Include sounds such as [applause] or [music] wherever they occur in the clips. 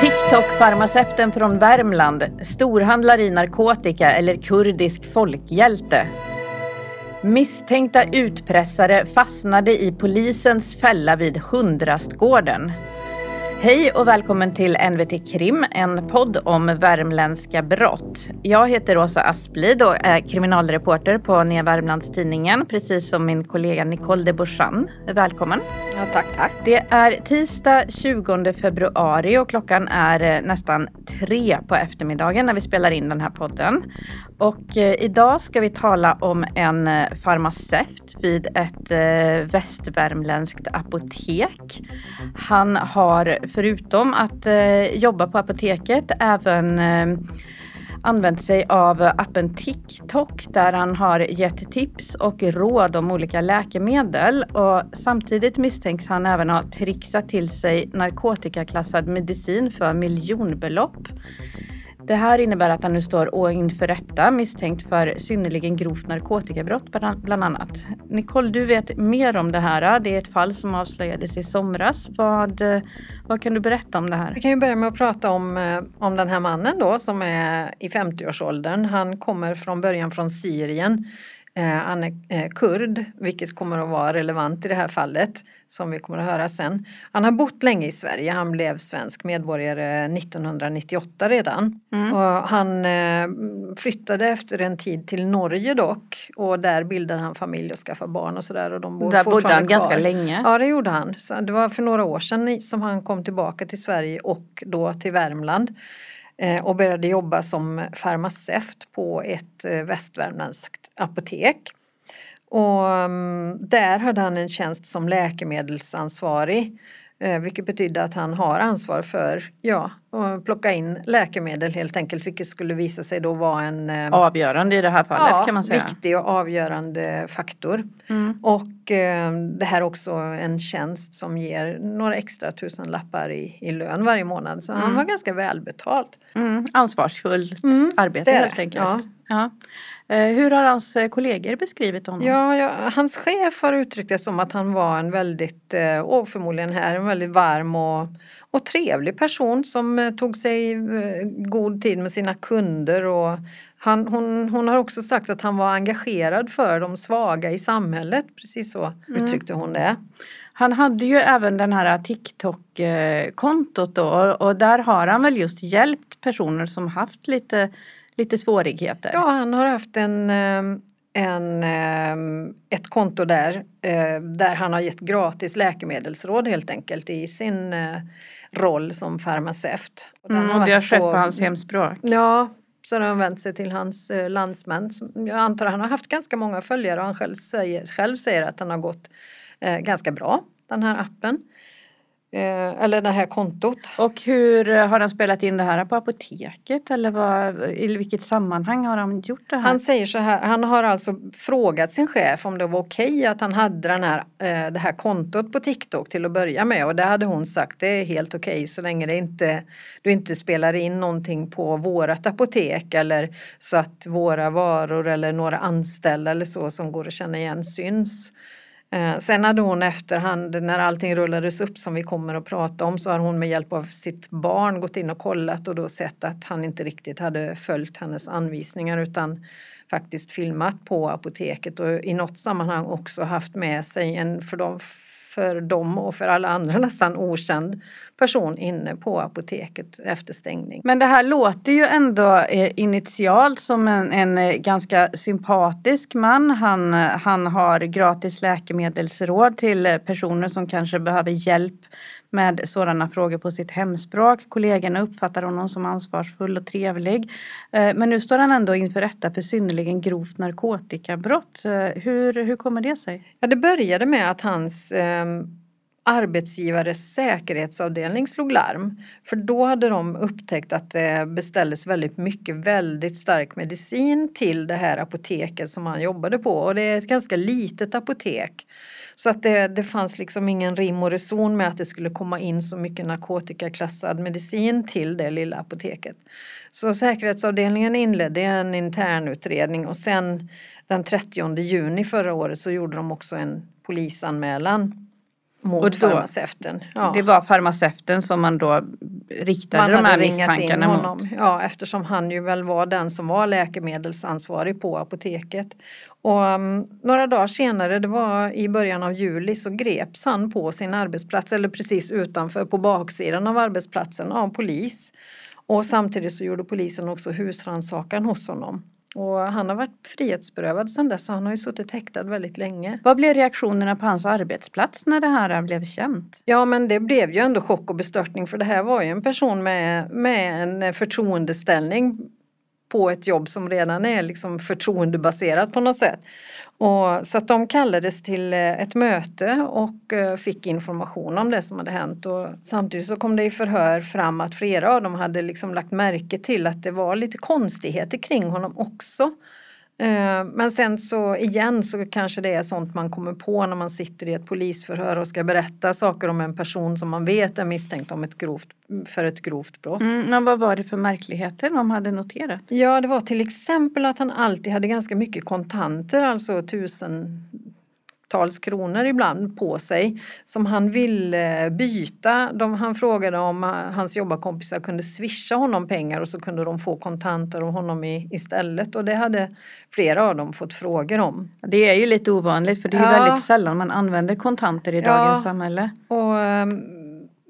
TikTok-farmaceuten från Värmland, storhandlar i narkotika eller kurdisk folkhjälte. Misstänkta utpressare fastnade i polisens fälla vid Hundrastgården. Hej och välkommen till NVT Krim, en podd om värmländska brott. Jag heter Rosa Asplid och är kriminalreporter på Nya Värmlandstidningen, precis som min kollega Nicole de Boursan. Välkommen! Ja, tack, tack. Det är tisdag 20 februari och klockan är eh, nästan tre på eftermiddagen när vi spelar in den här podden. Och eh, idag ska vi tala om en eh, farmaceut vid ett eh, västvärmländskt apotek. Han har förutom att eh, jobba på apoteket även eh, använt sig av appen TikTok där han har gett tips och råd om olika läkemedel. Och samtidigt misstänks han även ha trixat till sig narkotikaklassad medicin för miljonbelopp. Det här innebär att han nu står inför rätta misstänkt för synnerligen grovt narkotikabrott bland annat. Nicole, du vet mer om det här. Det är ett fall som avslöjades i somras. Vad, vad kan du berätta om det här? Vi kan ju börja med att prata om, eh, om den här mannen då som är i 50-årsåldern. Han kommer från början från Syrien Eh, han är eh, kurd, vilket kommer att vara relevant i det här fallet som vi kommer att höra sen. Han har bott länge i Sverige, han blev svensk medborgare 1998 redan. Mm. Han eh, flyttade efter en tid till Norge dock och där bildade han familj och skaffade barn och sådär. där bodde han kvar. ganska länge? Ja det gjorde han. Så det var för några år sedan som han kom tillbaka till Sverige och då till Värmland. Eh, och började jobba som farmaceut på ett eh, västvärmländskt apotek. Och mm, där hade han en tjänst som läkemedelsansvarig vilket betydde att han har ansvar för ja, att plocka in läkemedel helt enkelt vilket skulle visa sig då vara en eh, avgörande i det här fallet ja, kan man säga. viktig och avgörande faktor. Mm. Och eh, det här är också en tjänst som ger några extra tusen lappar i, i lön varje månad så mm. han var ganska välbetald. Mm. Ansvarsfullt mm, arbete helt enkelt. Ja. Ja. Eh, hur har hans eh, kollegor beskrivit honom? Ja, ja, hans chef har uttryckt det som att han var en väldigt, eh, och förmodligen här, en väldigt varm och, och trevlig person som tog sig god tid med sina kunder och han, hon, hon har också sagt att han var engagerad för de svaga i samhället, precis så mm. uttryckte hon det. Han hade ju även den här TikTok-kontot då och där har han väl just hjälpt personer som haft lite lite svårigheter? Ja, han har haft en, ehm, en, ehm, ett konto där eh, där han har gett gratis läkemedelsråd helt enkelt i sin eh, roll som farmaceut. Mm, och det har skett på, på hans hemspråk? Ja, så har han vänt sig till hans eh, landsmän. Jag antar att han har haft ganska många följare och han själv säger, själv säger att han har gått ganska bra, den här appen. Eh, eller det här kontot. Och hur eh, har han spelat in det här på apoteket eller vad, i vilket sammanhang har han gjort det här? Han säger så här, han har alltså frågat sin chef om det var okej okay att han hade den här, eh, det här kontot på TikTok till att börja med och det hade hon sagt det är helt okej okay, så länge det inte, du inte spelar in någonting på vårat apotek eller så att våra varor eller några anställda eller så som går att känna igen syns. Eh, sen hade hon efterhand, när allting rullades upp som vi kommer att prata om, så har hon med hjälp av sitt barn gått in och kollat och då sett att han inte riktigt hade följt hennes anvisningar utan faktiskt filmat på apoteket och i något sammanhang också haft med sig en för de för dem och för alla andra [laughs] nästan okänd person inne på apoteket efter stängning. Men det här låter ju ändå eh, initialt som en, en eh, ganska sympatisk man. Han, eh, han har gratis läkemedelsråd till personer som kanske behöver hjälp med sådana frågor på sitt hemspråk. Kollegorna uppfattar honom som ansvarsfull och trevlig. Eh, men nu står han ändå inför rätta för synnerligen grovt narkotikabrott. Eh, hur, hur kommer det sig? Ja, det började med att hans eh, arbetsgivares säkerhetsavdelning slog larm. För då hade de upptäckt att det beställdes väldigt mycket väldigt stark medicin till det här apoteket som han jobbade på och det är ett ganska litet apotek. Så att det, det fanns liksom ingen rim och reson med att det skulle komma in så mycket narkotikaklassad medicin till det lilla apoteket. Så säkerhetsavdelningen inledde en internutredning och sen den 30 juni förra året så gjorde de också en polisanmälan mot Och då- farmaceuten. Ja. Det var farmaceuten som man då riktade Man de här misstankarna honom, mot. ja, eftersom han ju väl var den som var läkemedelsansvarig på apoteket. Och um, några dagar senare, det var i början av juli, så greps han på sin arbetsplats eller precis utanför på baksidan av arbetsplatsen av polis. Och samtidigt så gjorde polisen också husrannsakan hos honom. Och han har varit frihetsberövad sedan dess så han har ju suttit häktad väldigt länge. Vad blev reaktionerna på hans arbetsplats när det här blev känt? Ja men det blev ju ändå chock och bestörtning för det här var ju en person med, med en förtroendeställning på ett jobb som redan är liksom förtroendebaserat på något sätt. Och, så att de kallades till eh, ett möte och eh, fick information om det som hade hänt. Och samtidigt så kom det i förhör fram att flera av dem hade liksom lagt märke till att det var lite konstigheter kring honom också. Eh, Men sen så igen så kanske det är sånt man kommer på när man sitter i ett polisförhör och ska berätta saker om en person som man vet är misstänkt om ett grovt, för ett grovt brott. Mm, men vad var det för märkligheter de hade noterat? Ja, det var till exempel att han alltid hade ganska mycket kontanter, alltså tusentals kronor ibland på sig som han ville byta. De, han frågade om eh, hans jobbarkompisar kunde swisha honom pengar och så kunde de få kontanter av honom i, istället och det hade flera av dem fått frågor om. Det är ju lite ovanligt för det är Ja. väldigt sällan man använder kontanter i Ja. dagens samhälle. Och, ehm,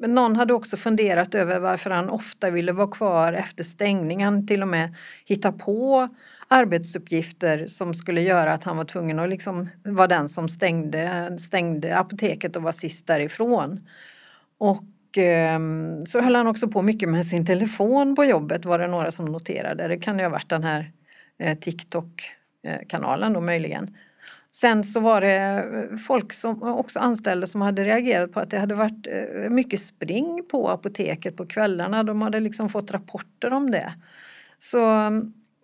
men någon hade också funderat över varför han ofta ville vara kvar efter stängning. Han till och med hittade på arbetsuppgifter som skulle göra att han var tvungen att liksom vara den som stängde, stängde apoteket och var sist därifrån. Och eh, så höll han också på mycket med sin telefon på jobbet var det några som noterade. Det kan ju ha varit den här eh, TikTok-kanalen eh, då möjligen. Sen så var det eh, folk som också anställda som hade reagerat på att det hade varit eh, mycket spring på apoteket på kvällarna. De hade liksom fått rapporter om det. Så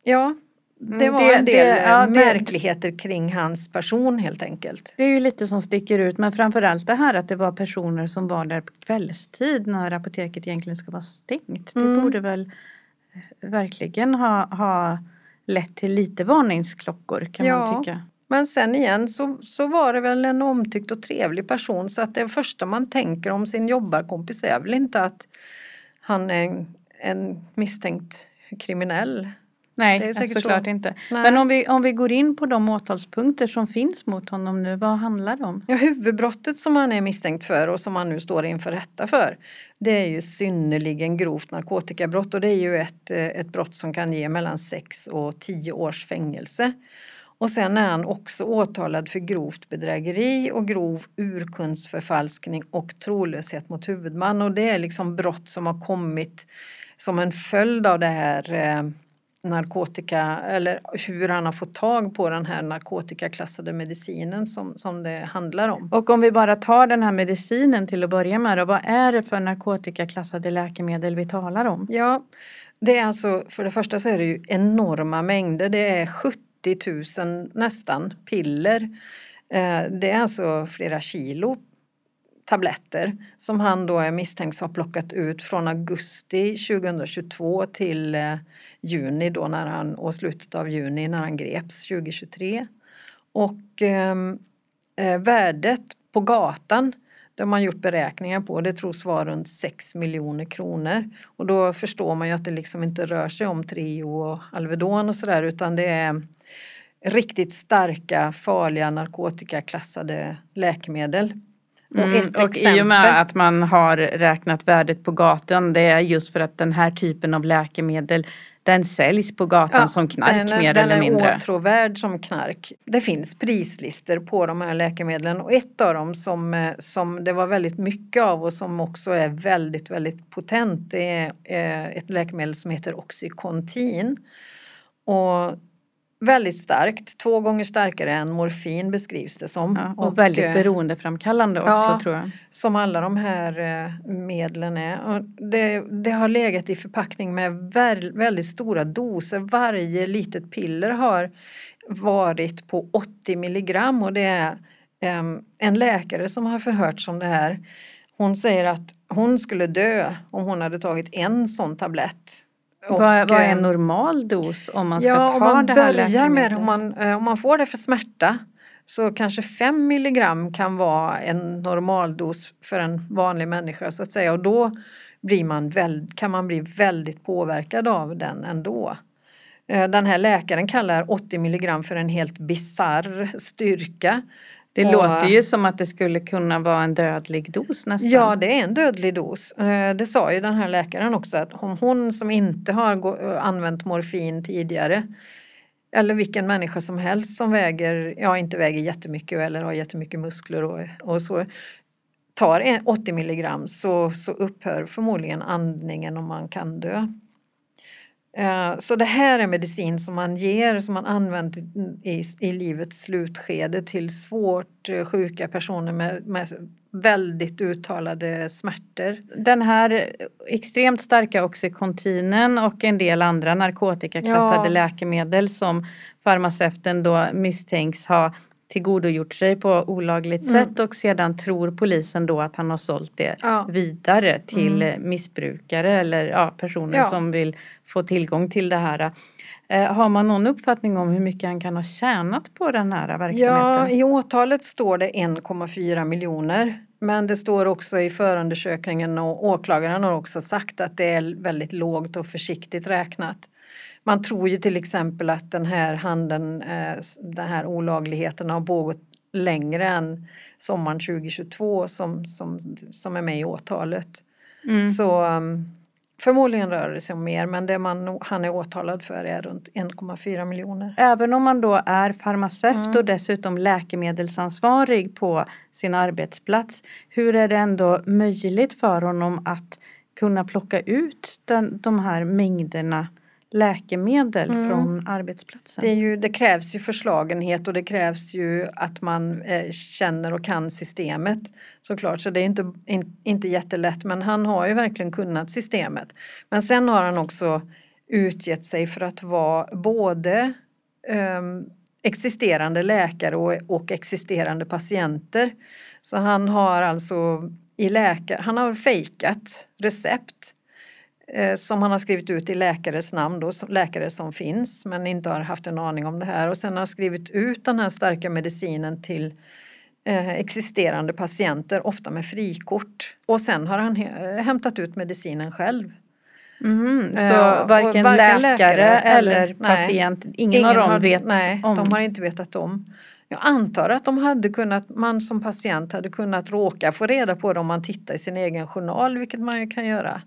ja, det Mm, var det- en del det- ja, eh, det- märkligheter kring hans person helt enkelt. Det är ju lite som sticker ut men framförallt det här att det var personer som var där på kvällstid när apoteket egentligen ska vara stängt. Det Mm. borde väl eh, verkligen ha, ha lett till lite varningsklockor kan Ja. man tycka. Men sen igen så, så var det väl en omtyckt och trevlig person så att det första man tänker om sin jobbarkompis är väl inte att han är en, en misstänkt kriminell. Nej, Det är säkert såklart så. inte. Nej. Men om vi, om vi går in på de åtalspunkter som finns mot honom nu, vad handlar det om? Ja, huvudbrottet som han är misstänkt för och som han nu står inför rätta för det är ju synnerligen grovt narkotikabrott och det är ju ett, eh, ett brott som kan ge mellan 6 och 10 års fängelse. Och sen är han också åtalad för grovt bedrägeri och grov urkundsförfalskning och trolöshet mot huvudman och det är liksom brott som har kommit som en följd av det här eh, narkotika eller hur han har fått tag på den här narkotikaklassade medicinen som, som det handlar om. Och om vi bara tar den här medicinen till att börja med då, vad är det för narkotikaklassade läkemedel vi talar om? Ja, det är alltså för det första så är det ju enorma mängder. Det är 70 000 nästan piller. Eh, Det är alltså flera kilo tabletter som han då är misstänkt ha plockat ut från augusti 2022 till eh, juni då när han, och slutet av juni när han greps 2023. Och ehm, eh, värdet på gatan det har man gjort beräkningar på. Det tros vara runt 6 miljoner kronor. Och då förstår man ju att det liksom inte rör sig om Treo och Alvedon och sådär utan det är riktigt starka, farliga narkotikaklassade läkemedel. Och Mm, och i och med att man har räknat värdet på gatan, det är just för att den här typen av läkemedel den säljs på gatan som knark den är, mer den eller är mindre. åtråvärd som knark. Det finns prislistor på de här läkemedlen och ett av dem som, eh, som det var väldigt mycket av och som också är väldigt, väldigt potent det är eh, ett läkemedel som heter Oxycontin. Och väldigt starkt, två gånger starkare än morfin beskrivs det som. Ja, och, väldigt eh, beroendeframkallande också ja. tror jag. som alla de här eh, medlen är. Och det, det har legat i förpackning med väl, väldigt stora doser. Varje litet piller har varit på 80 milligram och det är em, en läkare som har förhörts om det här. Hon säger att hon skulle dö om hon hade tagit en sån tablett Och, vad, vad är en eh, normal dos om man ska ja, ta man det här börjar med läkemedlet? om man, eh, om man får det för smärta så kanske 5 milligram kan vara en normaldos för en vanlig människa så att säga och då blir man väl, kan man bli väldigt påverkad av den ändå. Eh, Den här läkaren kallar 80 milligram för en helt bizarr styrka. Det Och- låter ju som att det skulle kunna vara en dödlig dos nästan. Ja, det är en dödlig dos. Eh, Det sa ju den här läkaren också att om hon som inte har använt morfin tidigare eller vilken människa som helst som väger, ja inte väger jättemycket eller har jättemycket muskler och, och så tar en 80 milligram så, så upphör förmodligen andningen och man kan dö. Eh, Så det här är medicin som man ger, som man använder i, i livets slutskede till svårt eh, sjuka personer med, med väldigt uttalade smärtor. Den här extremt starka oxycontinen och en del andra narkotikaklassade Ja. läkemedel som farmaceuten då misstänks ha tillgodogjort sig på olagligt Mm. sätt och sedan tror polisen då att han har sålt det Ja. vidare till missbrukare eller ja, personer Ja. som vill få tillgång till det här. Eh, har man någon uppfattning om hur mycket han kan ha tjänat på den här Ja, verksamheten? i åtalet står det 1,4 miljoner. Men det står också i förundersökningen och åklagaren har också sagt att det är väldigt lågt och försiktigt räknat. Man tror ju till exempel att den här handeln, eh, den här olagligheten har pågått längre än sommaren 2022 som, som, som är med i åtalet. Mm. Så um, förmodligen rör det sig om mer men det man, han är åtalad för är runt 1,4 miljoner. Även om man då är farmaceut Mm. och dessutom läkemedelsansvarig på sin arbetsplats. Hur är det ändå möjligt för honom att kunna plocka ut den, de här mängderna läkemedel Mm. från arbetsplatsen? Det, ju, det krävs ju förslagenhet och det krävs ju att man eh, känner och kan systemet såklart. Så det är inte, in, inte jättelätt men han har ju verkligen kunnat systemet. Men sen har han också utgett sig för att vara både ehm, existerande läkare och, och existerande patienter. Så han har alltså i läkare, han har fejkat recept eh, som han har skrivit ut i läkares namn, då, läkare som finns men inte har haft en aning om det här och sen har han skrivit ut den här starka medicinen till eh, existerande patienter, ofta med frikort. Och sen har han he- hämtat ut medicinen själv. Mhm, så Ja, varken, varken läkare, eller, eller- nej. patient, ingen, av dem har, vet nej, om. de har inte vetat om. Jag antar att de hade kunnat, man som patient hade kunnat råka få reda på det om man tittar i sin egen journal, vilket man ju kan göra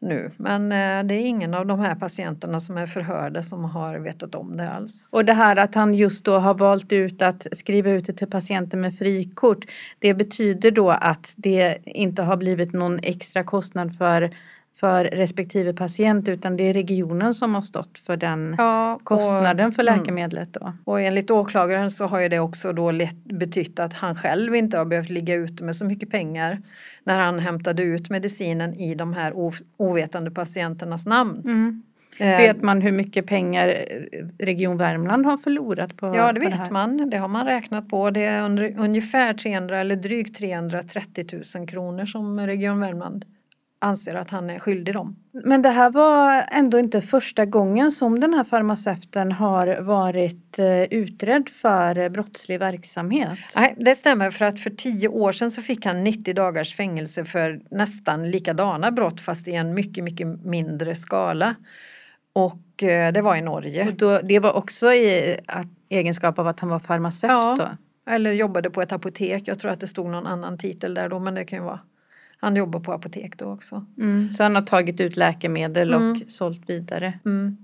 nu. Men eh, det är ingen av de här patienterna som är förhörda som har vetat om det alls. Och det här att han just då har valt ut att skriva ut det till patienter med frikort. Det betyder då att det inte har blivit någon extra kostnad för, för respektive patient utan det är regionen som har stått för den Ja, och- kostnaden för mm. läkemedlet då. Och enligt åklagaren så har ju det också då lett, betytt att han själv inte har behövt ligga ute med så mycket pengar när han hämtade ut medicinen i de här ovetande patienternas namn. Mm. Eh, Vet man hur mycket pengar eh, Region Värmland har förlorat på, Ja, det på vet här? man. Det har man räknat på. Det är under, ungefär 300 eller drygt 330 000 kronor som Region Värmland anser att han är skyldig dem. Men det här var ändå inte första gången som den här farmaceuten har varit eh, utredd för eh, brottslig verksamhet. Nej, det stämmer för att för tio år sedan så fick han 90 dagars fängelse för nästan likadana brott fast i en mycket, mycket mindre skala. Och eh, det var i Norge. Och då, det var också i att, egenskap av att han var farmaceut Ja. då? Eller jobbade på ett apotek. Jag tror att det stod någon annan titel där då men det kan ju vara. Han jobbar på apotek då också. Mm. Så han har tagit ut läkemedel Mm. och sålt vidare. Mm.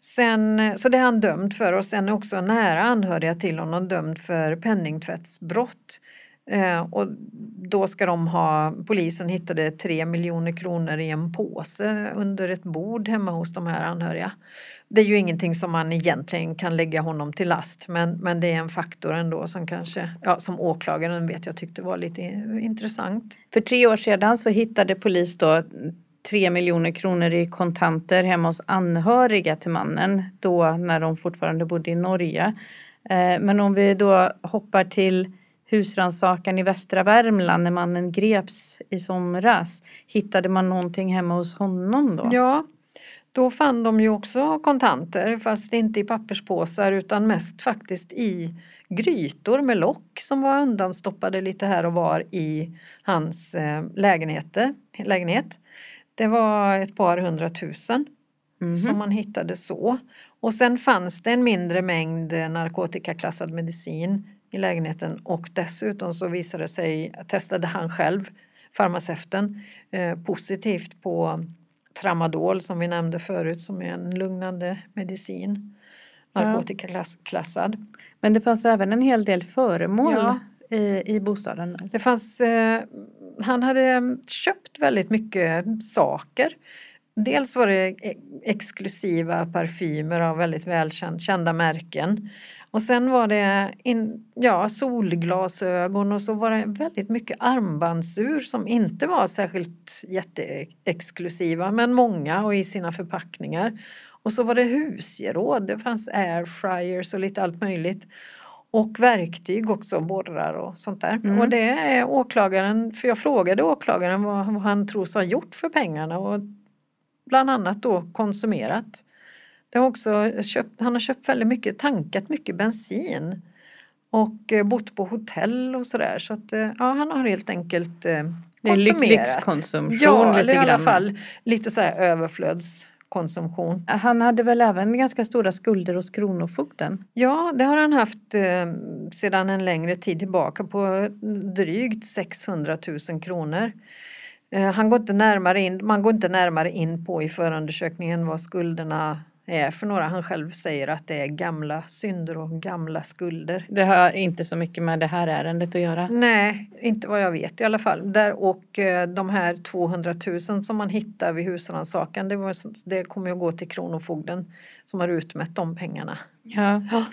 Sen, så det är han dömd för och sen är också nära anhöriga till honom dömd för penningtvättsbrott. Eh, och då ska de ha, polisen hittade tre miljoner kronor i en påse under ett bord hemma hos de här anhöriga. Det är ju ingenting som man egentligen kan lägga honom till last men, men det är en faktor ändå som kanske, ja som åklagaren vet jag tyckte var lite intressant. För tre år sedan så hittade polis då tre miljoner kronor i kontanter hemma hos anhöriga till mannen då när de fortfarande bodde i Norge. Eh, Men om vi då hoppar till husrannsakan i västra Värmland när mannen greps i somras. Hittade man någonting hemma hos honom då? Ja, Då fann de ju också kontanter fast inte i papperspåsar utan mest faktiskt i grytor med lock som var undanstoppade lite här och var i hans eh, lägenheter, lägenhet. Det var ett par hundratusen mm som man hittade så. Och sen fanns det en mindre mängd narkotikaklassad medicin i lägenheten och dessutom så visade det sig, testade han själv, farmaceuten, eh, positivt på tramadol som vi nämnde förut som är en lugnande medicin. Narkotikaklassad. Men det fanns även en hel del föremål ja. i, i bostaden? Det fanns, eh, han hade köpt väldigt mycket saker. Dels var det e-, exklusiva parfymer av väldigt välkända märken. Och sen var det in, ja, solglasögon och så var det väldigt mycket armbandsur som inte var särskilt jätteexklusiva men många och i sina förpackningar. Och så var det husgeråd, det fanns airfryers och lite allt möjligt. Och verktyg också, borrar och sånt där. Mm. Och det är åklagaren, för jag frågade åklagaren vad, vad han tros ha gjort för pengarna och bland annat då konsumerat. Det har också köpt, han har köpt väldigt mycket, tankat mycket bensin och eh, bott på hotell och sådär. Så att eh, ja, han har helt enkelt eh, konsumerat. Lyxkonsumtion ja, lite eller i alla fall lite så överflödskonsumtion. Han hade väl även ganska stora skulder hos Kronofogden? Ja, det har han haft sedan en längre tid tillbaka på drygt 600 000 kronor. Eh, han går inte närmare in, man går inte närmare in på i förundersökningen vad skulderna är för några. Han själv säger att det är gamla synder och gamla skulder. Det har inte så mycket med det här ärendet att göra? Nej, inte vad jag vet i alla fall. Där och eh, de här 200 000 som man hittar vid husrannsakan det, det kommer att gå till Kronofogden som har utmätt de pengarna. Ja. ja.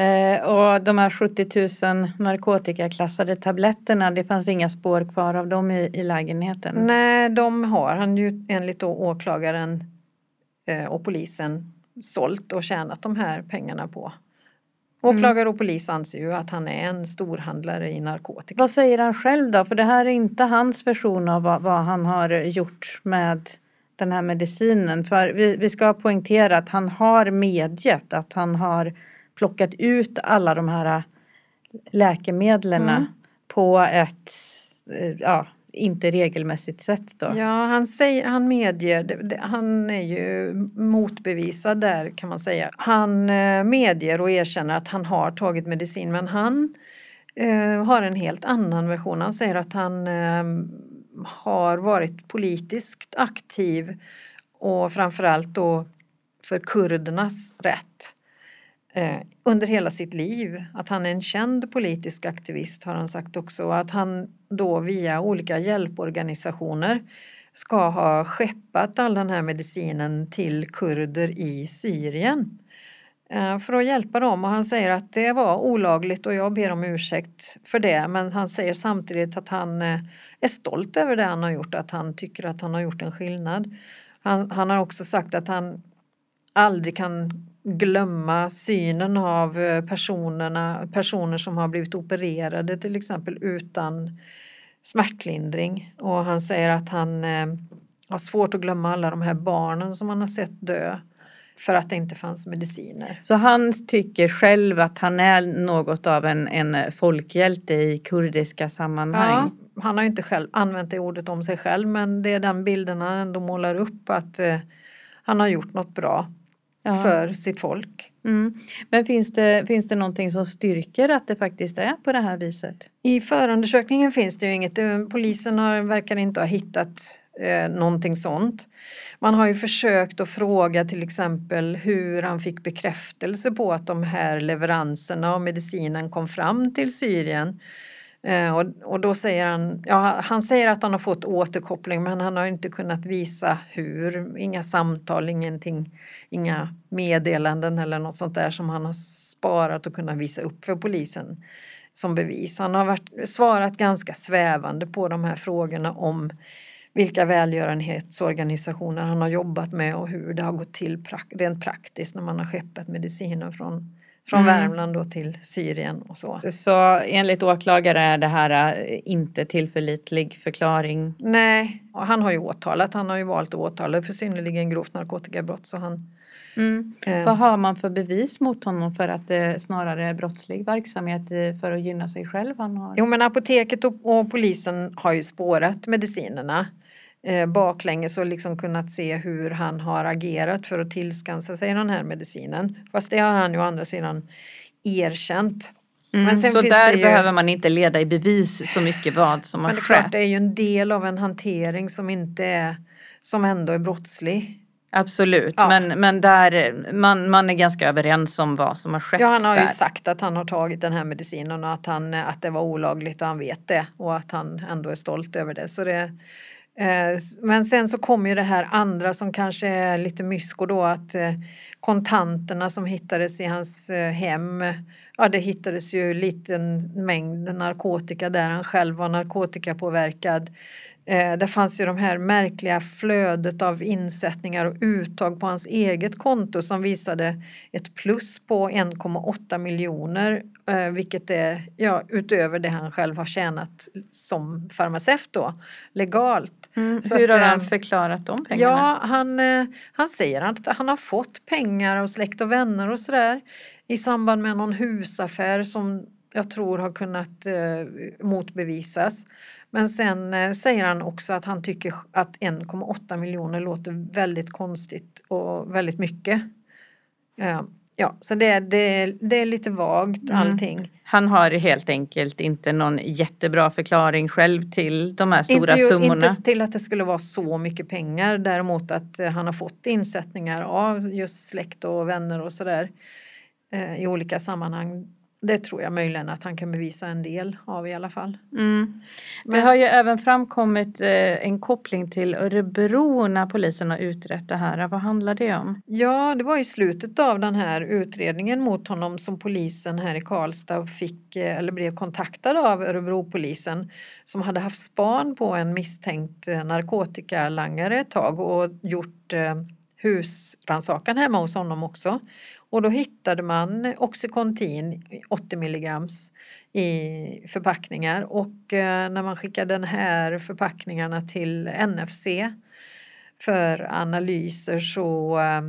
Eh, och de här 70 000 narkotikaklassade tabletterna, det fanns inga spår kvar av dem i, i lägenheten? Nej, de har han ju enligt åklagaren eh, och polisen sålt och tjänat de här pengarna på. Åklagare och polis anser ju att han är en storhandlare i narkotika. Vad säger han själv då? För det här är inte hans version av vad, vad han har gjort med den här medicinen. För vi, vi ska poängtera att han har medgett att han har plockat ut alla de här läkemedlen mm. på ett eh, ja, inte regelmässigt sätt då? Ja, han, säger, han medger, han är ju motbevisad där kan man säga. Han eh, medger och erkänner att han har tagit medicin men han eh, har en helt annan version. Han säger att han eh, har varit politiskt aktiv och framförallt då för kurdernas rätt Eh, under hela sitt liv. Att han är en känd politisk aktivist har han sagt också och att han då via olika hjälporganisationer ska ha skeppat all den här medicinen till kurder i Syrien eh, för att hjälpa dem och han säger att det var olagligt och jag ber om ursäkt för det men han säger samtidigt att han eh, är stolt över det han har gjort, att han tycker att han har gjort en skillnad. Han, han har också sagt att han aldrig kan glömma synen av eh, personerna, personer som har blivit opererade till exempel utan smärtlindring. Och han säger att han eh, har svårt att glömma alla de här barnen som han har sett dö för att det inte fanns mediciner. Så han tycker själv att han är något av en, en folkhjälte i kurdiska sammanhang? Ja, han har inte själv använt det ordet om sig själv men det är den bilden han ändå målar upp att eh, han har gjort något bra ja. för sitt folk. Mm. Men finns det, finns det någonting som styrker att det faktiskt är på det här viset? I förundersökningen finns det ju inget. Polisen har, verkar inte ha hittat eh, någonting sånt. Man har ju försökt att fråga till exempel hur han fick bekräftelse på att de här leveranserna av medicinen kom fram till Syrien. Eh, och, och, då säger han, ja han säger att han har fått återkoppling men han har inte kunnat visa hur, inga samtal, ingenting, inga meddelanden eller något sånt där som han har sparat och kunnat visa upp för polisen som bevis. Han har varit, svarat ganska svävande på de här frågorna om vilka välgörenhetsorganisationer han har jobbat med och hur det har gått till rent praktiskt när man har skeppat mediciner från från mm. Värmland då till Syrien och så. Så enligt åklagare är det här äh, inte tillförlitlig förklaring? Nej, han har ju åtalat. Han har ju valt att åtala för synnerligen grovt narkotikabrott så han Mm. Eh. Vad har man för bevis mot honom för att det snarare är brottslig verksamhet för att gynna sig själv? Han har... Jo men apoteket och, och polisen har ju spårat medicinerna eh, baklänges och liksom kunnat se hur han har agerat för att tillskansa sig den här medicinen. Fast det har han ju å andra sidan erkänt. Mm, så där ju... behöver man inte leda i bevis så mycket vad som har skett. Men det är klart, det är ju en del av en hantering som inte är som ändå är brottslig. Absolut, ja. men, men där man, man är ganska överens om vad som har skett. Ja, han har där. ju sagt att han har tagit den här medicinen och att, han, att det var olagligt och han vet det och att han ändå är stolt över det. Så det Eh, men sen så kommer ju det här andra som kanske är lite mysko då att eh, kontanterna som hittades i hans eh, hem Ja, det hittades ju liten mängd narkotika där han själv var narkotikapåverkad. Eh, det fanns ju de här märkliga flödet av insättningar och uttag på hans eget konto som visade ett plus på 1,8 miljoner eh, vilket är ja, utöver det han själv har tjänat som farmaceut då, legalt. Mm, hur att, har han eh, förklarat de pengarna? Ja, han, han säger att han har fått pengar av släkt och vänner och sådär i samband med någon husaffär som jag tror har kunnat eh, motbevisas. Men sen eh, säger han också att han tycker att 1,8 miljoner låter väldigt konstigt och väldigt mycket. Eh, ja, så det, det, det är lite vagt mm. allting. Han har helt enkelt inte någon jättebra förklaring själv till de här stora inte, summorna. Inte till att det skulle vara så mycket pengar, däremot att eh, han har fått insättningar av just släkt och vänner och sådär i olika sammanhang det tror jag möjligen att han kan bevisa en del av i alla fall. Mm. Det har ju även framkommit eh, en koppling till Örebro när polisen har utrett det här. Vad handlar det om? Ja, det var i slutet av den här utredningen mot honom som polisen här i Karlstad fick eh, eller blev kontaktad av Örebropolisen som hade haft span på en misstänkt eh, narkotikalangare ett tag och gjort husrannsakan hemma hos honom också. Och då hittade man Oxycontin 80 milligrams i förpackningar och eh, när man skickade den här förpackningarna till NFC för analyser så eh,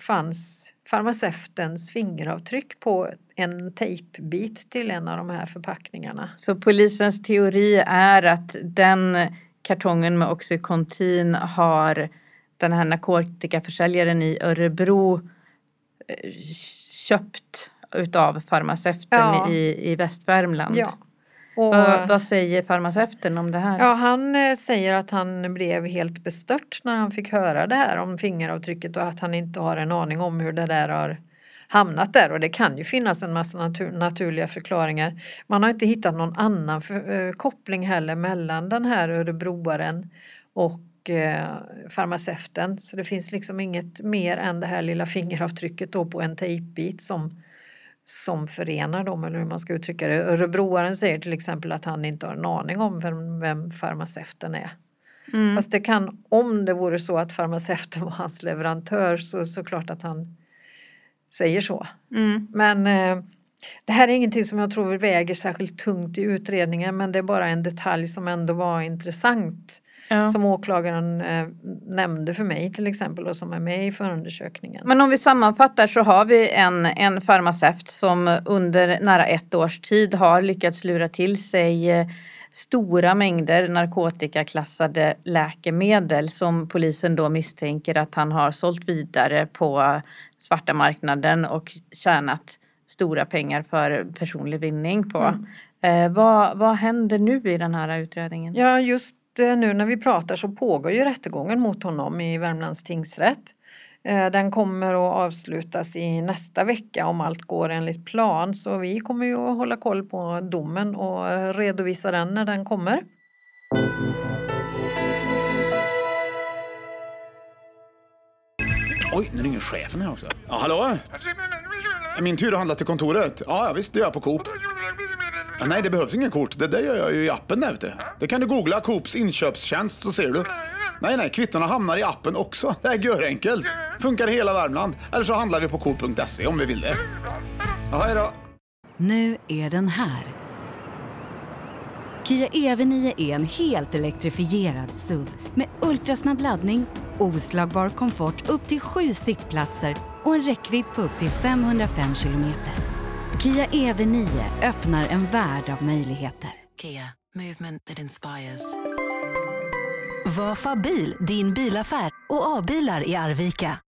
fanns farmaceutens fingeravtryck på en tejpbit till en av de här förpackningarna. Så polisens teori är att den kartongen med Oxycontin har den här narkotikaförsäljaren i Örebro köpt utav farmaceuten ja. i, i Västvärmland. Ja. Och, vad, vad, säger farmaceuten om det här? Ja, han eh, säger att han blev helt bestört när han fick höra det här om fingeravtrycket och att han inte har en aning om hur det där har hamnat där och det kan ju finnas en massa natur, naturliga förklaringar. Man har inte hittat någon annan äh, koppling heller mellan den här örebroaren och eh, farmaceuten. Så det finns liksom inget mer än det här lilla fingeravtrycket då på en tejpbit som, som förenar dem eller hur man ska uttrycka det. Örebroaren säger till exempel att han inte har en aning om vem, vem farmaceuten är. Mm. Fast det kan, om det vore så att farmaceuten var hans leverantör så såklart att han säger så. Mm. Men eh, det här är ingenting som jag tror väger särskilt tungt i utredningen men det är bara en detalj som ändå var intressant ja. som åklagaren eh, nämnde för mig till exempel och som är med i förundersökningen. Men om vi sammanfattar så har vi en, en farmaceut som under nära ett års tid har lyckats lura till sig eh, stora mängder narkotikaklassade läkemedel som polisen då misstänker att han har sålt vidare på svarta marknaden och tjänat stora pengar för personlig vinning på. Mm. Eh, vad, vad händer nu i den här utredningen? Ja just nu när vi pratar så pågår ju rättegången mot honom i Värmlands tingsrätt. Eh, den kommer att avslutas i nästa vecka om allt går enligt plan så vi kommer ju att hålla koll på domen och redovisa den när den kommer. Oj, nu ringer chefen här också. Ja, hallå? Min tur att handla till kontoret? Ja, visst, det gör jag på Coop. Ja, nej, det behövs inga kort. Det där gör jag ju i appen där ute. Det kan du googla Coops inköpstjänst så ser du. Nej, nej, kvittona hamnar i appen också. [laughs] Det är enkelt. Funkar i hela Värmland. Eller så handlar vi på coop.se om vi vill det. Ja, hej då. Nu är den här. Kia EV9 e är en helt elektrifierad SUV med ultrasnabb laddning, oslagbar komfort upp till sju sittplatser och en räckvidd på upp till 505 kilometer. Kia EV9 öppnar en värld av möjligheter. Kia, movement that inspires. Var Fabil din bilaffär och A-bilar i Arvika.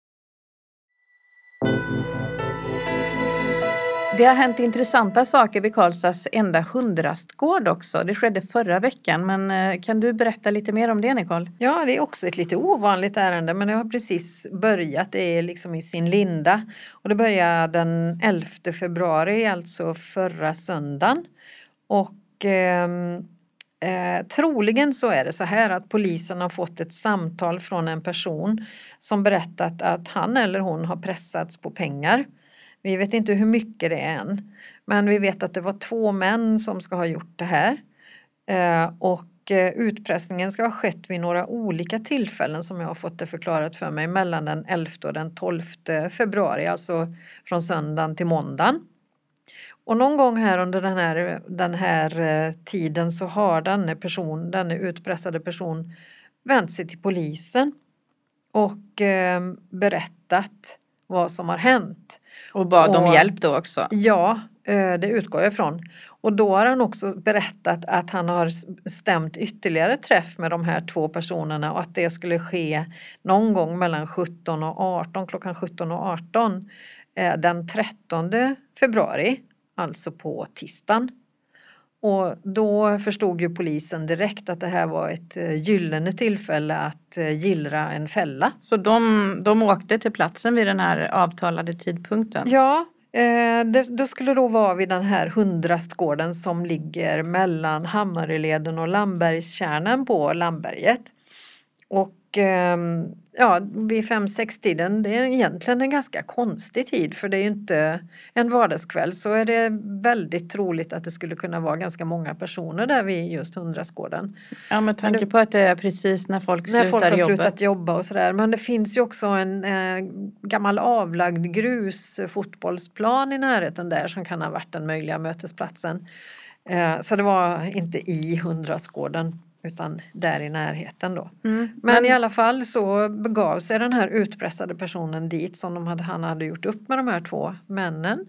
Det har hänt intressanta saker vid Karlstads enda hundrastgård också. Det skedde förra veckan, men eh, kan du berätta lite mer om det Nicole? Ja, det är också ett lite ovanligt ärende men det har precis börjat. Det är liksom i sin linda. Och det började den 11 februari, alltså förra söndagen. Och eh, Eh, troligen så är det så här att polisen har fått ett samtal från en person som berättat att han eller hon har pressats på pengar. Vi vet inte hur mycket det är än. Men vi vet att det var två män som ska ha gjort det här. Eh, och eh, utpressningen ska ha skett vid några olika tillfällen som jag har fått det förklarat för mig mellan den 11 och den 12 februari, alltså från söndagen till måndagen. Och någon gång här under den här, den här eh, tiden så har denne person, denne utpressade person vänt sig till polisen och eh, berättat vad som har hänt. Och bad om hjälp då också? Ja, eh, det utgår jag ifrån. Och då har han också berättat att han har stämt ytterligare träff med de här två personerna och att det skulle ske någon gång mellan 17 och 18, klockan 17 och 18 eh, den 13 februari, alltså på tisdagen. Och då förstod ju polisen direkt att det här var ett eh, gyllene tillfälle att eh, gillra en fälla. Så de, de åkte till platsen vid den här avtalade tidpunkten? Ja, eh, det, då skulle då vara vid den här hundrastgården som ligger mellan Hammaröleden och Lambergstjärnen på Lamberget. Och ehm, ja, vid fem sex tiden det är egentligen en ganska konstig tid för det är ju inte en vardagskväll så är det väldigt troligt att det skulle kunna vara ganska många personer där vid just hundrastgården. Ja, med tanke på att det är precis när folk När slutar folk har jobbet. slutat jobba och sådär. Men det finns ju också en eh, gammal avlagd grusfotbollsplan i närheten där som kan ha varit den möjliga mötesplatsen. Eh, så det var inte i Hundrastgården utan där i närheten då. Mm. Men, i alla fall så begav sig den här utpressade personen dit som de hade, han hade gjort upp med de här två männen.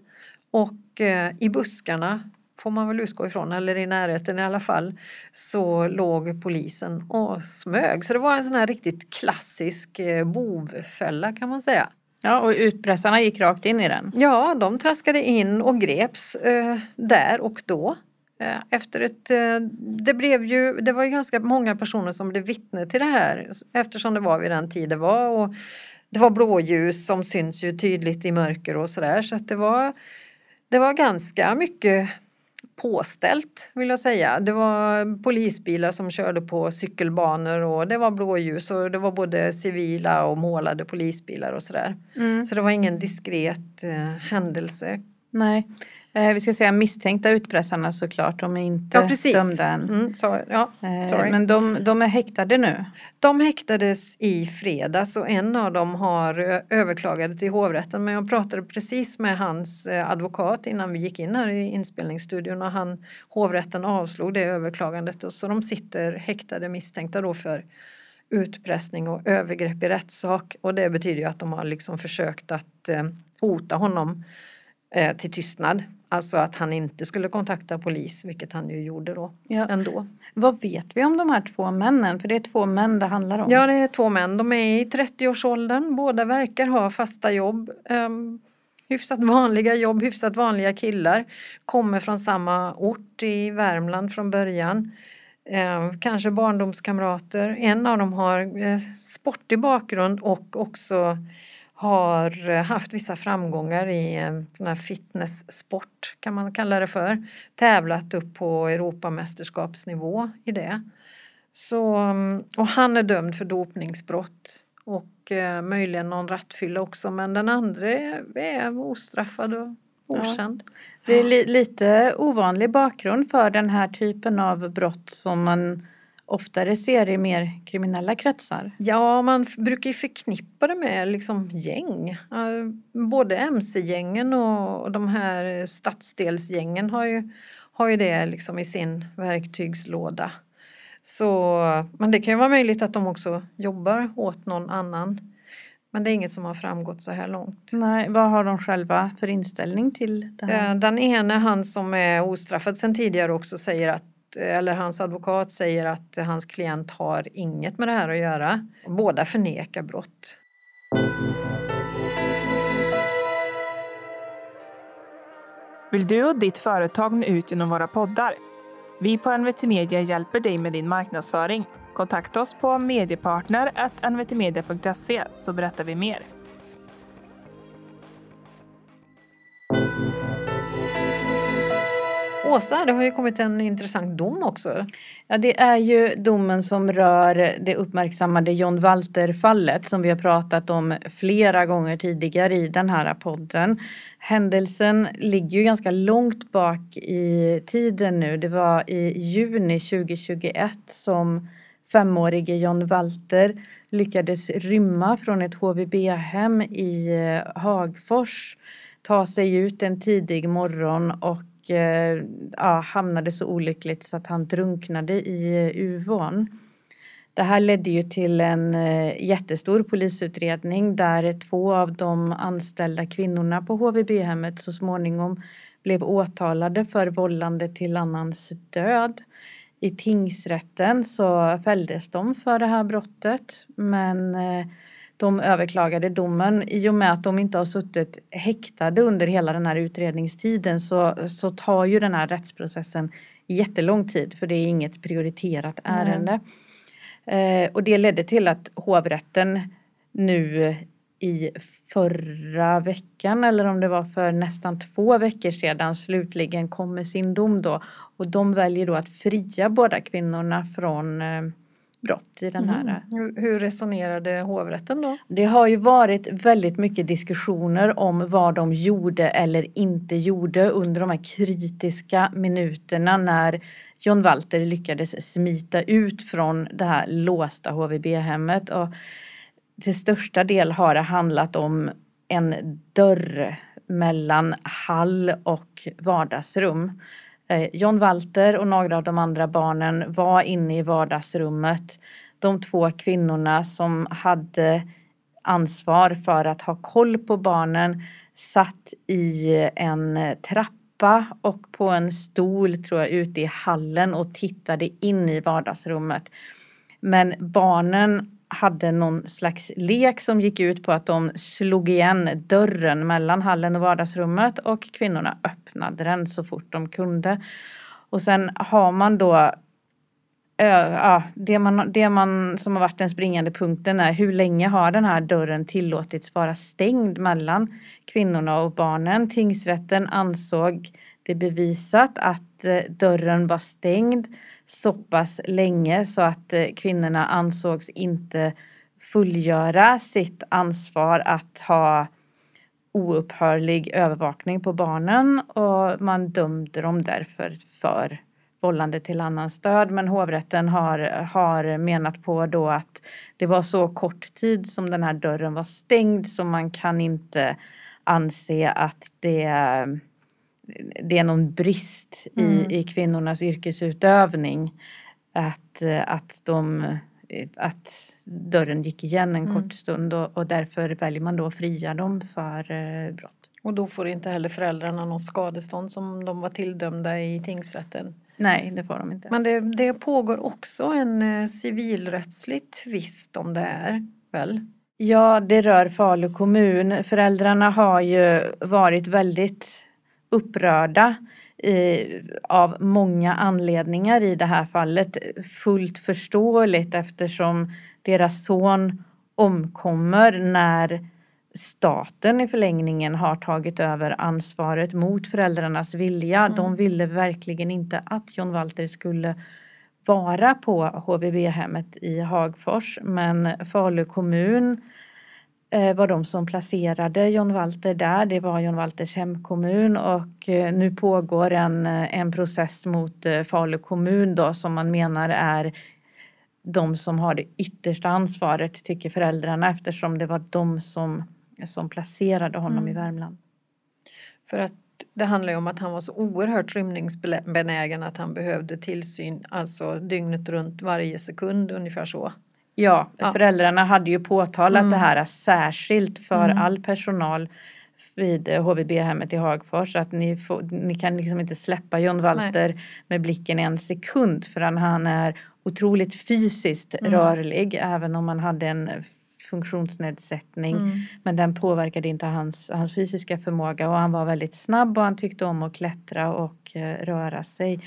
Och eh, i buskarna får man väl utgå ifrån, eller i närheten i alla fall, så låg polisen och smög. Så det var en sån här riktigt klassisk eh, bovfälla kan man säga. Ja, och utpressarna gick rakt in i den. Ja, de traskade in och greps eh, där och då. Eh, Efter ett, eh, det, blev ju, det var ju ganska många personer som blev vittne till det här eftersom det var vid den tid det var. Och det var blåljus som syns ju tydligt i mörker och sådär så att det var, det var ganska mycket påställt vill jag säga. Det var polisbilar som körde på cykelbanor och det var blåljus och det var både civila och målade polisbilar och sådär. Mm. Så det var ingen diskret eh, händelse. Nej. Eh, vi ska säga misstänkta utpressarna såklart. De är inte Ja, precis. dömda än. Mm, så, ja, Eh, men de, de är häktade nu. De häktades i fredags och en av dem har eh, överklagade till hovrätten men jag pratade precis med hans eh, advokat innan vi gick in här i inspelningsstudion och han, hovrätten avslog det överklagandet och så de sitter häktade misstänkta då för utpressning och övergrepp i rättssak och det betyder ju att de har liksom försökt att hota honom till tystnad. Alltså att han inte skulle kontakta polis, vilket han ju gjorde då Ja. ändå. Vad vet vi om de här två männen? För det är två män det handlar om. Ja, det är två män. De är i 30-årsåldern. Båda verkar ha fasta jobb. Um, hyfsat vanliga jobb, hyfsat vanliga killar. Kommer från samma ort i Värmland från början. Ehm, kanske barndomskamrater. En av dem har eh, sportig bakgrund och också har eh, haft vissa framgångar i sån här fitnesssport kan man kalla det för. Tävlat upp på Europamästerskapsnivå i det. Så, mm, och han är dömd för dopningsbrott och eh, möjligen någon rattfylla också men den andra är, ostraffad och okänd. Det är li- lite ovanlig bakgrund för den här typen av brott som man oftare ser i mer kriminella kretsar. Ja, man brukar ju förknippa det med liksom gäng. Både mc-gängen och de här stadsdelsgängen har ju, har ju det liksom i sin verktygslåda. Så, men det kan ju vara möjligt att de också jobbar åt någon annan. Men det är inget som har framgått så här långt. Nej, vad har de själva för inställning till det här? Eh, den ene, han som är ostraffad sedan tidigare också säger att Eh, eller hans advokat säger att hans klient har inget med det här att göra. Båda förnekar brott. Vill du och ditt företag nå ut genom våra poddar? Vi på NVT Media hjälper dig med din marknadsföring. Kontakta oss på mediepartner.nvtmedia.se så berättar vi mer. Åsa, det har ju kommit en intressant dom också. Ja, det är ju domen som rör det uppmärksammade John Walter-fallet som vi har pratat om flera gånger tidigare i den här podden. Händelsen ligger ju ganska långt bak i tiden nu. Det var i juni 2021 som femårige John Walter lyckades rymma från ett HVB-hem i eh, Hagfors, ta sig ut en tidig morgon och Eh, ja, hamnade så olyckligt så att han drunknade i eh, Uvån. Det här ledde ju till en eh, jättestor polisutredning där två av de anställda kvinnorna på HVB-hemmet så småningom blev åtalade för vållande till annans död. I tingsrätten så fälldes de för det här brottet men de överklagade domen. I och med att de inte har suttit häktade under hela den här utredningstiden så, så tar ju den här rättsprocessen jättelång tid för det är inget prioriterat ärende. Eh, och det ledde till att hovrätten nu i förra veckan eller om det var för nästan två veckor sedan slutligen kom med sin dom då. Och de väljer då att fria båda kvinnorna från eh, brott i den här. Mm. Hur resonerade hovrätten då? Det har ju varit väldigt mycket diskussioner om vad de gjorde eller inte gjorde under de här kritiska minuterna när John Walter lyckades smita ut från det här låsta HVB-hemmet. Och till största del har det handlat om en dörr mellan hall och vardagsrum. Eh, John Walter och några av de andra barnen var inne i vardagsrummet. De två kvinnorna som hade ansvar för att ha koll på barnen satt i en trappa och på en stol tror jag ute i hallen och tittade in i vardagsrummet. Men barnen hade någon slags lek som gick ut på att de slog igen dörren mellan hallen och vardagsrummet och kvinnorna öppnade den så fort de kunde. Och sen har man då Ja, det, man, det man som har varit den springande punkten är hur länge har den här dörren tillåtits vara stängd mellan kvinnorna och barnen. Tingsrätten ansåg det bevisat att eh, dörren var stängd så pass länge så att eh, kvinnorna ansågs inte fullgöra sitt ansvar att ha oupphörlig övervakning på barnen och man dömde dem därför för vållande till annans död. Men hovrätten har, har menat på då att det var så kort tid som den här dörren var stängd så man kan inte anse att det det är någon brist i, mm. i kvinnornas yrkesutövning. Att, att, de, att dörren gick igen en mm. kort stund och, och, därför väljer man då att fria dem för eh, brott. Och då får inte heller föräldrarna något skadestånd som de var tilldömda i tingsrätten? Nej, det får de inte. Men det, det pågår också en eh, civilrättslig tvist om det här, väl? Ja, det rör Falu kommun. Föräldrarna har ju varit väldigt upprörda i, av många anledningar i det här fallet. Fullt förståeligt eftersom deras son omkommer när staten i förlängningen har tagit över ansvaret mot föräldrarnas vilja. Mm. De ville verkligen inte att John Walter skulle vara på HVB-hemmet i Hagfors men Falu kommun var de som placerade John Walter där. Det var John Walters hemkommun och eh, nu pågår en, eh, en process mot Falu kommun då som man menar är de som har det yttersta ansvaret tycker föräldrarna eftersom det var de som, som placerade honom Mm. i Värmland. För att det handlar ju om att han var så oerhört rymningsbenägen att han behövde tillsyn, alltså dygnet runt varje sekund ungefär så. Ja, Ja. föräldrarna hade ju påtalat Mm. det här särskilt för Mm. all personal vid eh, HVB-hemmet i Hagfors att ni, får, ni kan liksom inte släppa John Walter med blicken en sekund förrän han är otroligt fysiskt Mm. rörlig även om han hade en funktionsnedsättning. Mm. Men den påverkade inte hans, hans fysiska förmåga och han var väldigt snabb och han tyckte om att klättra och eh, röra sig.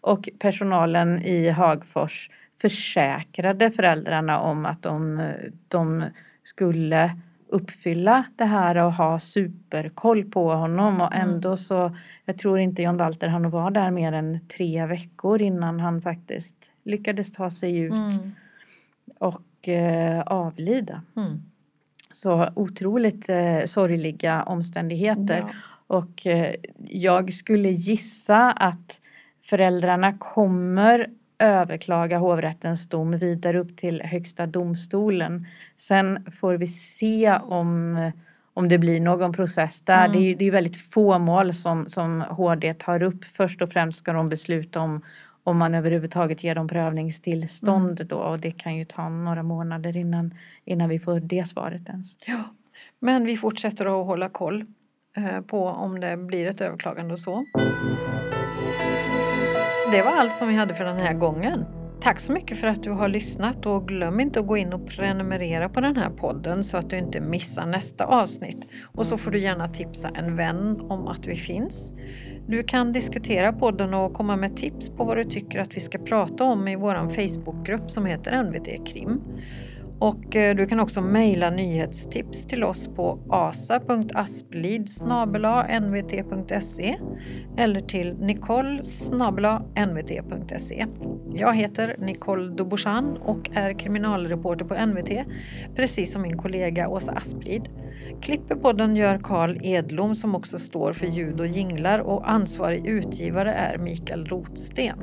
Och personalen i Hagfors försäkrade föräldrarna om att de, de skulle uppfylla det här och ha superkoll på honom och Mm. ändå så jag tror inte John Walter han var där mer än tre veckor innan han faktiskt lyckades ta sig ut Mm. och eh, avlida. Mm. Så otroligt eh, sorgliga omständigheter. Ja. Och eh, jag skulle gissa att föräldrarna kommer överklaga hovrättens dom vidare upp till högsta domstolen. Sen får vi se om, om det blir någon process där. Mm. Det är det är väldigt få mål som, som HD tar upp. Först och främst ska de besluta om om man överhuvudtaget ger dem prövningstillstånd då och det kan ju ta några månader innan, innan vi får det svaret ens. Ja. Men vi fortsätter att hålla koll eh, på om det blir ett överklagande och så. Det var allt som vi hade för den här gången. Tack så mycket för att du har lyssnat och glöm inte att gå in och prenumerera på den här podden så att du inte missar nästa avsnitt. Och så får du gärna tipsa en vän om att vi finns. Du kan diskutera podden och komma med tips på vad du tycker att vi ska prata om i vår Facebookgrupp som heter NVT Krim. Och eh, du kan också mejla nyhetstips till oss på asa.asplid nvt.se eller till nicole nvt.se. Jag heter Nicole Dobochan och är kriminalreporter på NVT, precis som min kollega Åsa Asplid. Klipper podden gör Karl Edlom som också står för ljud och jinglar och ansvarig utgivare är Mikael Rotsten.